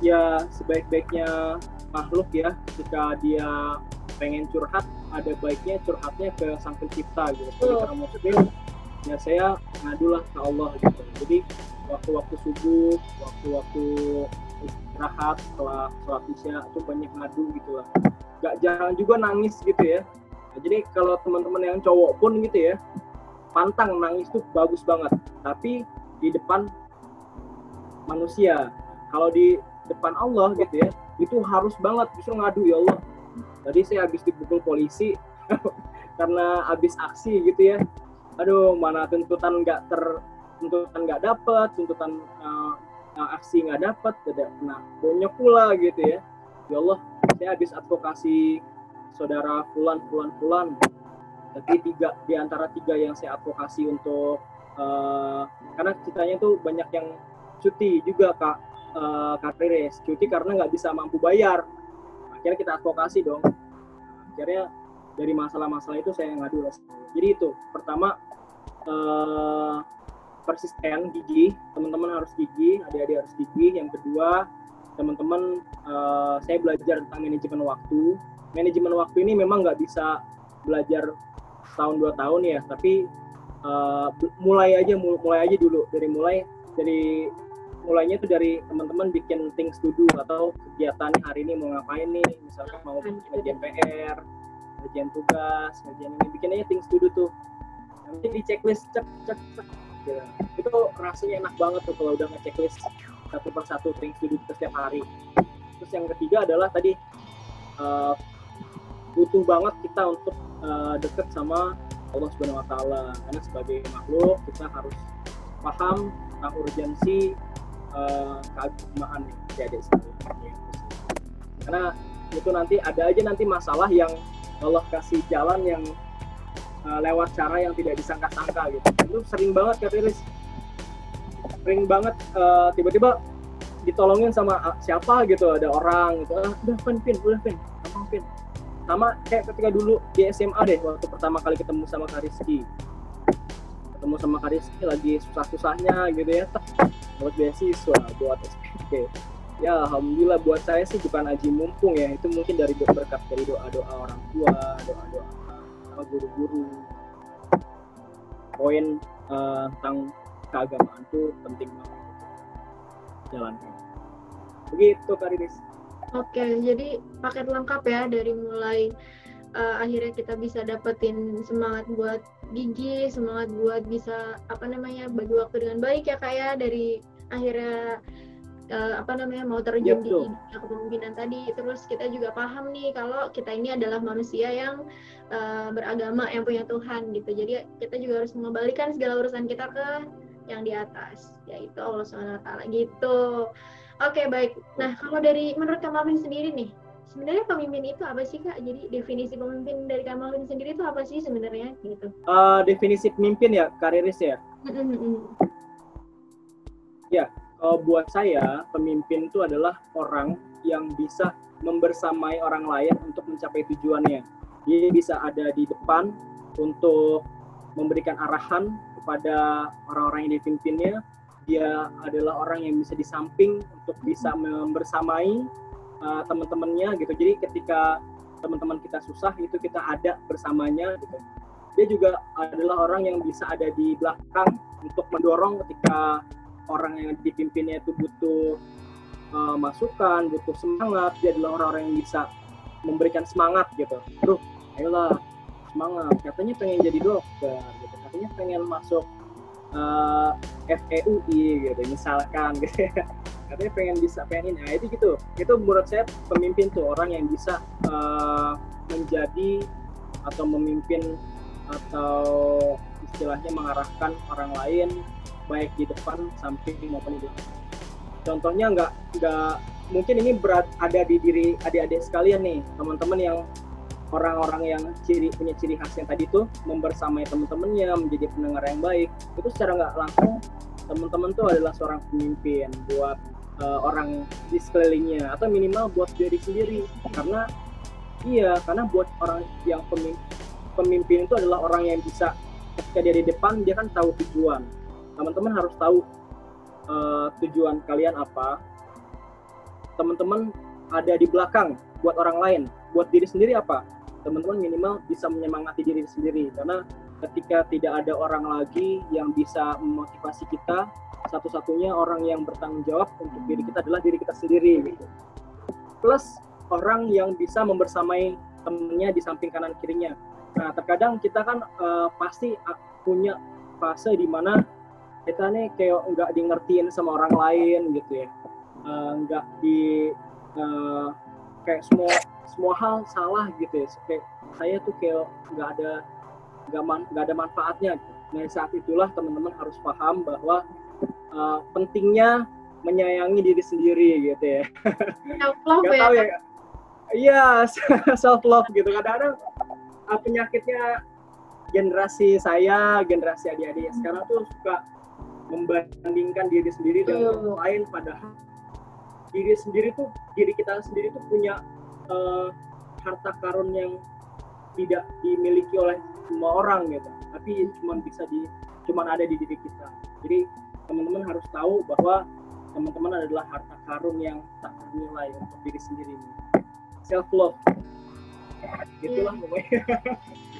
ya sebaik-baiknya makhluk ya ketika dia pengen curhat ada baiknya curhatnya ke sang pencipta gitu. Jadi karena muslim ya saya ngadulah ke Allah gitu. Jadi waktu-waktu subuh waktu-waktu istirahat setelah sholat isya itu banyak ngadu gitu lah. Gak jarang juga nangis gitu ya. Nah, jadi kalau teman-teman yang cowok pun gitu ya pantang nangis tuh bagus banget. Tapi di depan manusia kalau di depan Allah gitu ya itu harus banget justru ngadu ya Allah tadi saya habis dipukul polisi karena habis aksi gitu ya. Aduh mana tuntutan nggak ter tuntutan nggak dapat tuntutan uh, aksi nggak dapat tidak kena bonyok pula gitu ya. Ya Allah saya habis advokasi saudara Fulan tapi tiga di antara tiga yang saya advokasi untuk uh, karena ceritanya tuh banyak yang cuti juga kak uh, kak Riris. Cuti karena nggak bisa mampu bayar. Akhirnya kita advokasi dong. Akhirnya dari masalah-masalah itu saya ngadu jadi itu pertama eh, persisten gigi teman-teman harus gigi adik-adik harus gigi yang kedua teman-teman eh, saya belajar tentang manajemen waktu. Manajemen waktu ini memang nggak bisa belajar tahun dua tahun ya. Tapi uh, mulai aja mulai aja dulu. Dari mulai dari mulainya itu dari teman-teman bikin things to do atau kegiatan hari ini mau ngapain nih. Misalkan mau ngerjain PR ngerjain tugas ngerjain ini. Bikin aja things to do tuh. Nanti di checklist cek cek cek ya. itu rasanya enak banget tuh kalau udah nge-checklist satu persatu things to do setiap hari. Terus yang ketiga adalah tadi uh, butuh banget kita untuk uh, deket sama Allah Subhanahu Wa Taala. Karena sebagai makhluk kita harus paham tentang urgensi uh, keagamaan ya adik sekalian karena itu nanti ada aja nanti masalah yang Allah kasih jalan yang uh, lewat cara yang tidak disangka-sangka gitu. Itu sering banget kata Iris sering banget uh, tiba-tiba ditolongin sama siapa gitu ada orang gitu. Ah, udah pin pin udah pin gampang pin sama kayak ketika dulu di SMA deh waktu pertama kali ketemu sama Kariski ketemu sama Kariski lagi susah-susahnya gitu ya. Buat beasiswa buat SPP ya alhamdulillah buat saya sih bukan aji mumpung ya. Itu mungkin dari berkat dari doa doa orang tua doa doa sama guru-guru. Poin uh, tentang keagamaan itu penting banget. Jalankan. Begitu Karidis oke jadi paket lengkap ya dari mulai uh, akhirnya kita bisa dapetin semangat buat gigi, semangat buat bisa apa namanya bagi waktu dengan baik ya kayak ya, dari akhirnya uh, apa namanya mau terjun yep, di kepemimpinan tadi. Terus kita juga paham nih kalau kita ini adalah manusia yang uh, beragama yang punya Tuhan gitu. Jadi kita juga harus mengembalikan segala urusan kita ke yang di atas yaitu Allah Wa gitu. Oke okay, baik. Nah kalau dari menurut Kamalin sendiri nih sebenarnya pemimpin itu apa sih kak? Jadi definisi pemimpin dari Kamalin sendiri itu apa sih sebenarnya gitu? Uh, definisi pemimpin ya kariris ya? Ya, uh, buat saya pemimpin itu adalah orang yang bisa membersamai orang lain untuk mencapai tujuannya. Dia bisa ada di depan untuk memberikan arahan kepada orang-orang yang dipimpinnya. Dia adalah orang yang bisa di samping untuk bisa membersamai uh, teman-temannya gitu. Jadi ketika teman-teman kita susah itu kita ada bersamanya gitu. Dia juga adalah orang yang bisa ada di belakang untuk mendorong ketika orang yang dipimpinnya itu butuh uh, masukan, butuh semangat, dia adalah orang-orang yang bisa memberikan semangat gitu. Bro, ayolah semangat. Katanya pengen jadi dokter, gitu. Katanya pengen masuk uh, eh, FEUI gitu, misalkan gitu. Katanya pengen bisa pengen ini. Nah, itu gitu. Itu menurut saya pemimpin tuh orang yang bisa uh, menjadi atau memimpin atau istilahnya mengarahkan orang lain baik di depan, samping maupun di belakang. Contohnya nggak nggak mungkin ini berat ada di diri adik-adik sekalian nih, teman-teman yang orang-orang yang ciri punya ciri khas yang tadi tuh membersamai teman-temannya menjadi pendengar yang baik itu secara nggak langsung teman-teman tuh adalah seorang pemimpin buat uh, orang di sekelilingnya atau minimal buat diri sendiri karena iya karena buat orang yang pemimpin, pemimpin itu adalah orang yang bisa ketika dia di depan dia kan tahu tujuan teman-teman harus tahu uh, tujuan kalian apa. Teman-teman ada di belakang buat orang lain. Buat diri sendiri apa? Teman-teman minimal bisa menyemangati diri sendiri. Karena ketika tidak ada orang lagi yang bisa memotivasi kita satu-satunya orang yang bertanggung jawab untuk diri kita adalah diri kita sendiri gitu. Plus orang yang bisa membersamai temennya di samping kanan kirinya. Nah terkadang kita kan uh, pasti punya fase di mana kita nih kayak nggak di ngertiin sama orang lain gitu ya. Uh, nggak di uh, kayak semua semua hal salah gitu ya. Kayak saya tuh kayak nggak ada nggak man, ada manfaatnya gitu. nah saat itulah teman-teman harus paham bahwa uh, pentingnya menyayangi diri sendiri gitu ya. Self love ya tahu ya. iya self love gitu. Kadang-kadang uh, penyakitnya generasi saya generasi adik-adik sekarang tuh suka membandingkan diri sendiri dengan orang lain padahal diri sendiri tuh diri kita sendiri tuh punya uh, harta karun yang tidak dimiliki oleh semua orang gitu. Tapi cuma bisa di cuma ada di diri kita. Jadi teman-teman harus tahu bahwa teman-teman adalah harta karun yang tak ternilai untuk diri sendiri. Self love gitulah yeah. pokoknya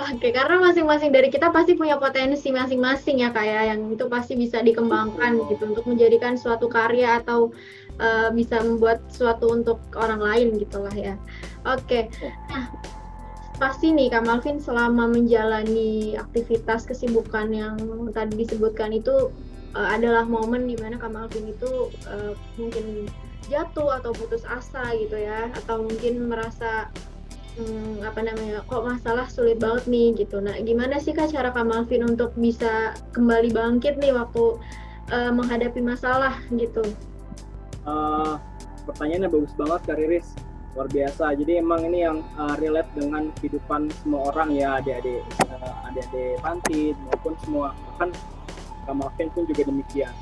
Oke, karena masing-masing dari kita pasti punya potensi masing-masing ya kayak ya, yang itu pasti bisa dikembangkan gitu untuk menjadikan suatu karya atau uh, bisa membuat sesuatu untuk orang lain gitulah ya. Oke. Nah, pasti nih Kak Malvin selama menjalani aktivitas kesibukan yang tadi disebutkan itu uh, adalah momen di mana Kak Malvin itu uh, mungkin jatuh atau putus asa gitu ya atau mungkin merasa hmm, apa namanya kok masalah sulit banget nih gitu. Nah gimana sih kak cara Kak Malvin untuk bisa kembali bangkit nih waktu uh, menghadapi masalah gitu? Uh, pertanyaannya bagus banget Kak Riris. Luar biasa. Jadi emang ini yang uh, relate dengan kehidupan semua orang ya adik-adik uh, adik-adik panti maupun semua. Bahkan Kamalvin pun juga demikian.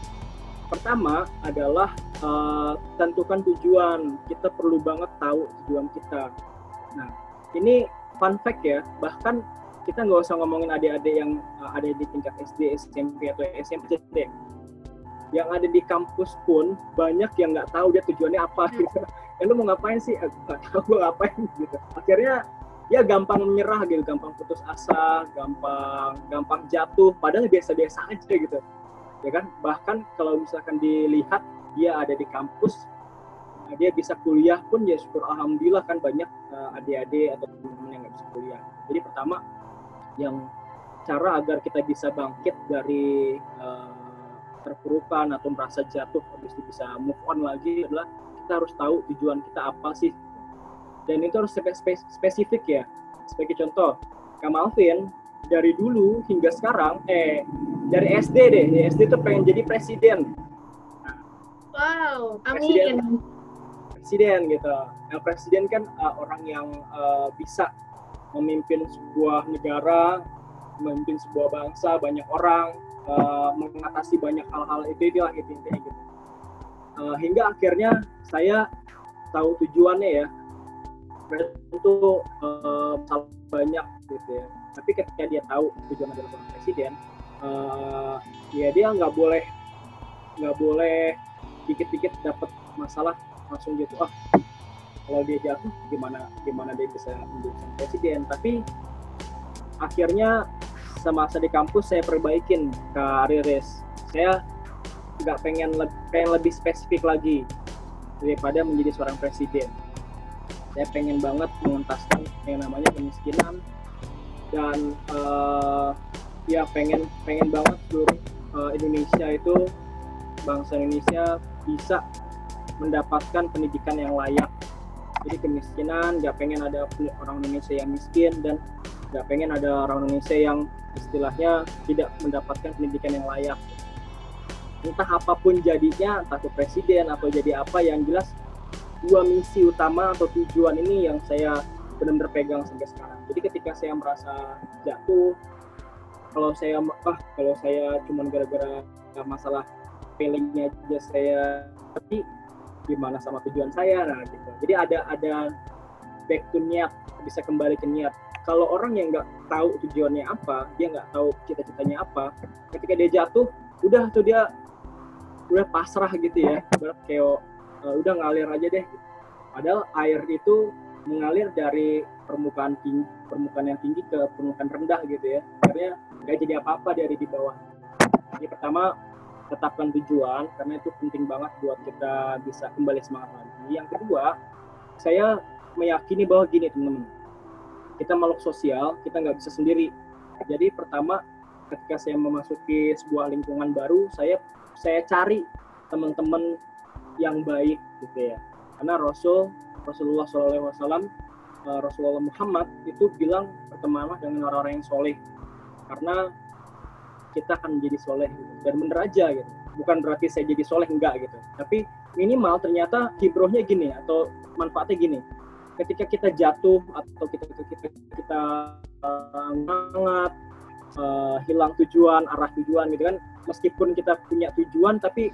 Pertama adalah uh, tentukan tujuan. Kita perlu banget tahu tujuan kita nah ini fun fact ya bahkan kita nggak usah ngomongin adik-adik yang uh, ada di tingkat SD, SMP atau SMP deh yang ada di kampus pun banyak yang nggak tahu dia tujuannya apa hmm. gitu. Ya lu mau ngapain sih? Eh, nggak tahu gue ngapain gitu. Akhirnya ya gampang menyerah gitu, gampang putus asa, gampang gampang jatuh. Padahal biasa-biasa aja gitu. Ya kan? Bahkan kalau misalkan dilihat dia ada di kampus, nah dia bisa kuliah pun ya syukur alhamdulillah kan banyak uh, adik-adik atau teman-teman yang nggak bisa kuliah. Jadi pertama yang cara agar kita bisa bangkit dari uh, terpurukan atau merasa jatuh habis itu bisa move on lagi adalah kita harus tahu tujuan kita apa sih. Dan itu harus spesifik ya. Sebagai contoh Kak Malvin dari dulu hingga sekarang eh dari SD deh. Ya SD tuh pengen jadi presiden. Wow amin. presiden, presiden gitu. Nah presiden kan uh, orang yang uh, bisa memimpin sebuah negara memimpin sebuah bangsa banyak orang uh, mengatasi banyak hal-hal itu gitu intinya gitu. Uh, hingga akhirnya saya tahu tujuannya ya. Itu uh, banyak gitu ya. Tapi ketika dia tahu tujuan adalah seorang presiden uh, ya dia nggak boleh nggak boleh dikit-dikit dapat masalah langsung gitu ah kalau dia jatuh gimana gimana dia bisa menjadi presiden tapi akhirnya semasa di kampus saya perbaikin ke Riris. Saya nggak pengen, le pengen lebih spesifik lagi daripada menjadi seorang presiden. Saya pengen banget mengentaskan yang namanya kemiskinan dan uh, ya pengen pengen banget seluruh uh, Indonesia itu bangsa Indonesia bisa mendapatkan pendidikan yang layak. Jadi kemiskinan, nggak pengen ada orang Indonesia yang miskin dan nggak pengen ada orang Indonesia yang istilahnya tidak mendapatkan pendidikan yang layak entah apa pun jadinya entah ke presiden atau jadi apa yang jelas dua misi utama atau tujuan ini yang saya benar-benar pegang sampai sekarang jadi ketika saya merasa jatuh kalau saya ah kalau saya cuma gara-gara masalah feelingnya aja saya tapi gimana sama tujuan saya nah gitu. Jadi ada ada back to niat bisa kembali ke niat. Kalau orang yang nggak tahu tujuannya apa dia nggak tahu cita-citanya apa ketika dia jatuh udah tuh dia udah pasrah gitu ya berat kayak uh, udah ngalir aja deh. Padahal air itu mengalir dari permukaan tinggi permukaan yang tinggi ke permukaan rendah gitu ya. Akhirnya nggak jadi apa-apa dari di bawah. Jadi pertama tetapkan tujuan karena itu penting banget buat kita bisa kembali semangat lagi. Yang kedua saya meyakini bahwa gini teman-teman. Kita makhluk sosial kita nggak bisa sendiri. Jadi pertama ketika saya memasuki sebuah lingkungan baru saya saya cari teman-teman yang baik gitu ya. Karena Rasul Rasulullah SAW uh, Rasulullah Muhammad itu bilang bertemanlah dengan orang-orang yang soleh. Karena kita akan menjadi soleh gitu. dan bener aja gitu. Bukan berarti saya jadi soleh enggak gitu. Tapi minimal ternyata hibrohnya gini atau manfaatnya gini. Ketika kita jatuh atau kita kita kita uh, ngangat uh, hilang tujuan arah tujuan gitu kan. Meskipun kita punya tujuan tapi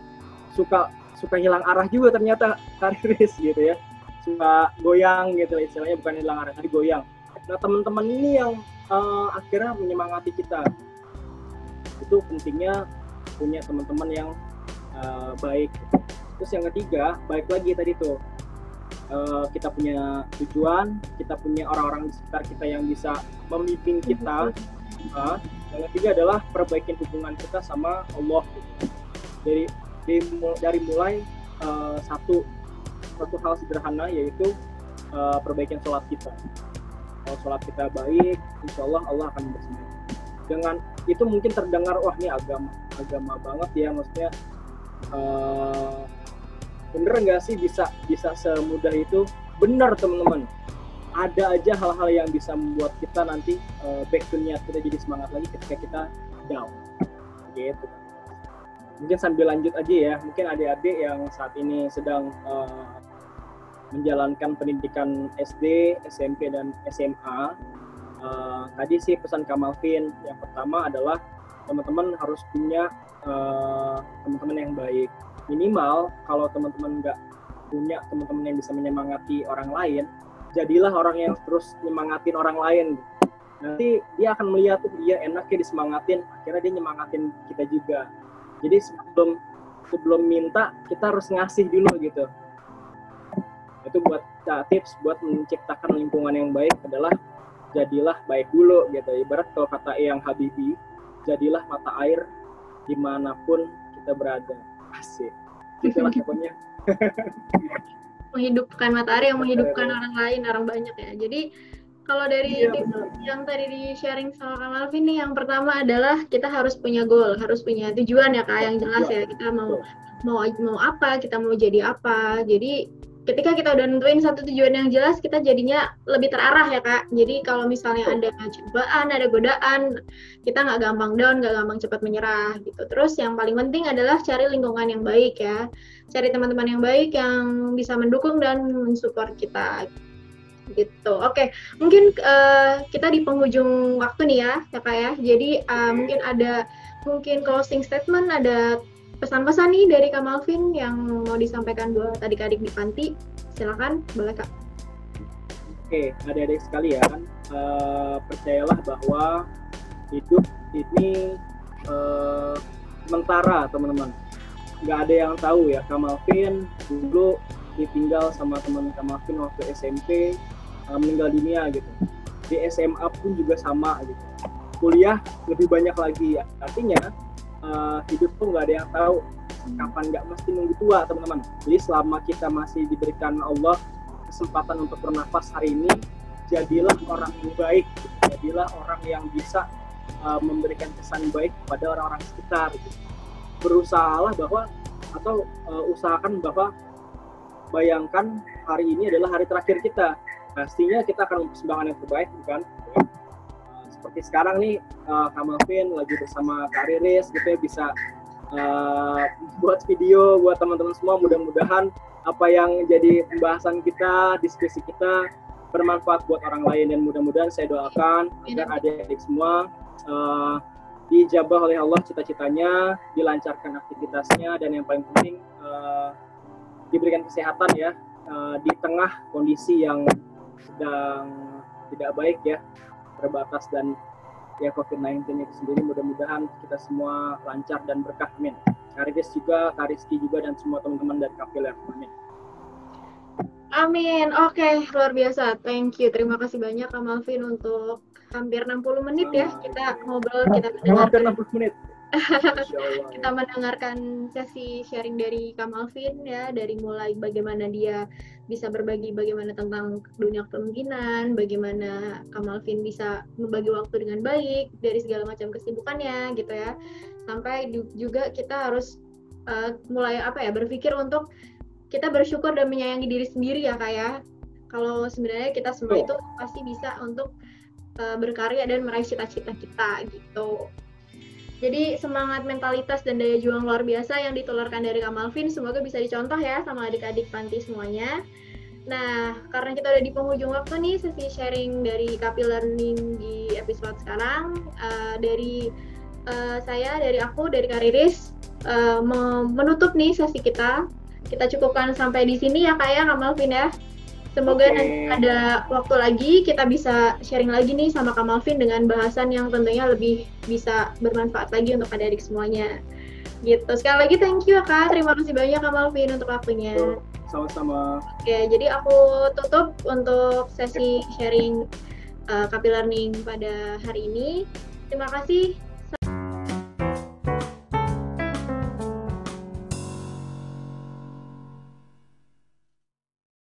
suka suka hilang arah juga ternyata kariris gitu ya. Suka goyang gitu istilahnya bukan hilang arah tapi goyang. Nah teman-teman ini yang uh, akhirnya menyemangati kita itu pentingnya punya teman-teman yang uh, baik. Terus yang ketiga baik lagi tadi tuh uh, kita punya tujuan kita punya orang-orang di sekitar kita yang bisa memimpin kita. Uh, yang ketiga adalah perbaikin hubungan kita sama Allah. Dari dari, mulai uh, satu satu hal sederhana yaitu uh, perbaikan sholat kita. Kalau sholat kita baik insya Allah Allah akan bersama dengan itu mungkin terdengar wah ini agama agama banget ya maksudnya uh, bener nggak sih bisa bisa semudah itu? Benar teman-teman. Ada aja hal-hal yang bisa membuat kita nanti uh, back to niat kita jadi semangat lagi ketika kita down. Gitu. Mungkin sambil lanjut aja ya mungkin adik-adik yang saat ini sedang uh, menjalankan pendidikan SD, SMP dan SMA uh, tadi sih pesan Kamalvin yang pertama adalah teman-teman harus punya uh, teman-teman yang baik. Minimal kalau teman-teman nggak punya teman-teman yang bisa menyemangati orang lain jadilah orang yang terus nyemangatin orang lain. Nanti dia akan melihat tuh dia enaknya disemangatin. Akhirnya dia nyemangatin kita juga. Jadi sebelum sebelum minta kita harus ngasih dulu gitu. Itu buat tips buat menciptakan lingkungan yang baik adalah jadilah baik dulu gitu. Ibarat kalau kata yang Habibi jadilah mata air di mana pun kita berada. Asik. Itulah pokoknya. Menghidupkan matahari yang menghidupkan orang lain orang banyak ya. Jadi kalau dari iya, yang tadi di sharing sama Kak Malvin nih yang pertama adalah kita harus punya goal harus punya tujuan ya kak yang jelas ya. Kita mau mau mau apa kita mau jadi apa. Jadi ketika kita udah nentuin satu tujuan yang jelas kita jadinya lebih terarah ya kak. Jadi kalau misalnya ada cobaan ada godaan kita nggak gampang down nggak gampang cepat menyerah gitu. Terus yang paling penting adalah cari lingkungan yang baik ya. Cari teman-teman yang baik yang bisa mendukung dan mensupport kita gitu. Oke mungkin uh, kita di penghujung waktu nih ya ya kak ya. Jadi uh, mungkin ada mungkin closing statement ada pesan-pesan nih dari Kak Malvin yang mau disampaikan buat adik-adik di panti. Silakan boleh kak. Oke adik-adik sekalian uh, percayalah bahwa hidup ini uh, sementara teman-teman. Nggak ada yang tahu ya Kak Malvin dulu ditinggal sama teman Kak Malvin waktu SMP uh, meninggal dunia gitu. Di SMA pun juga sama gitu. Kuliah lebih banyak lagi. Artinya uh, hidup tuh nggak ada yang tahu kapan nggak mesti nunggu tua teman-teman. Jadi selama kita masih diberikan Allah kesempatan untuk bernafas hari ini jadilah orang yang baik jadilah orang yang bisa uh, memberikan kesan baik kepada orang-orang sekitar. Gitu. berusahalah bahwa atau uh, usahakan bahwa bayangkan hari ini adalah hari terakhir kita. Pastinya kita akan mempersembahkan yang terbaik bukan seperti sekarang nih uh, Kamalvin lagi bersama Kariris gitu ya bisa uh, buat video buat teman-teman semua. Mudah-mudahan apa yang jadi pembahasan kita diskusi kita bermanfaat buat orang lain. Dan mudah-mudahan saya doakan agar adik-adik semua uh, dijabah oleh Allah cita-citanya, dilancarkan aktivitasnya dan yang paling penting uh, diberikan kesehatan ya uh, di tengah kondisi yang sedang tidak baik ya terbatas dan ya COVID-19 itu sendiri mudah-mudahan kita semua lancar dan berkah amin. Karis juga, Kariski juga dan semua teman-teman dari Kapiler amin. Amin. Oke, okay, luar biasa. Thank you. Terima kasih banyak Kak Malvin untuk hampir 60 menit ya kita ngobrol, kita mendengarkan. Hampir 60 menit. Kita mendengarkan sesi sharing dari Kak Malvin ya, dari mulai bagaimana dia bisa berbagi bagaimana tentang dunia kepemimpinan, bagaimana Kak Malvin bisa membagi waktu dengan baik dari segala macam kesibukannya gitu ya. Sampai juga kita harus uh, mulai apa ya berpikir untuk kita bersyukur dan menyayangi diri sendiri ya kak ya. Kalau sebenarnya kita semua itu pasti bisa untuk uh, berkarya dan meraih cita-cita kita gitu jadi semangat mentalitas dan daya juang luar biasa yang ditularkan dari Kak Malvin semoga bisa dicontoh ya sama adik-adik panti semuanya. Nah, karena kita udah di penghujung waktu nih sesi sharing dari Kapi Learning di episode sekarang uh, dari uh, saya, dari aku, dari Kariris uh, menutup nih sesi kita kita cukupkan sampai di sini ya kak ya Kak Malvin ya. Semoga okay. nanti ada waktu lagi kita bisa sharing lagi nih sama Kak Malvin dengan bahasan yang tentunya lebih bisa bermanfaat lagi untuk adik-adik semuanya. Gitu. Sekali lagi thank you ya Kak. Terima kasih banyak Kak Malvin untuk waktunya. Sama-sama. Oke, jadi aku tutup untuk sesi sharing uh, Kapi Learning pada hari ini. Terima kasih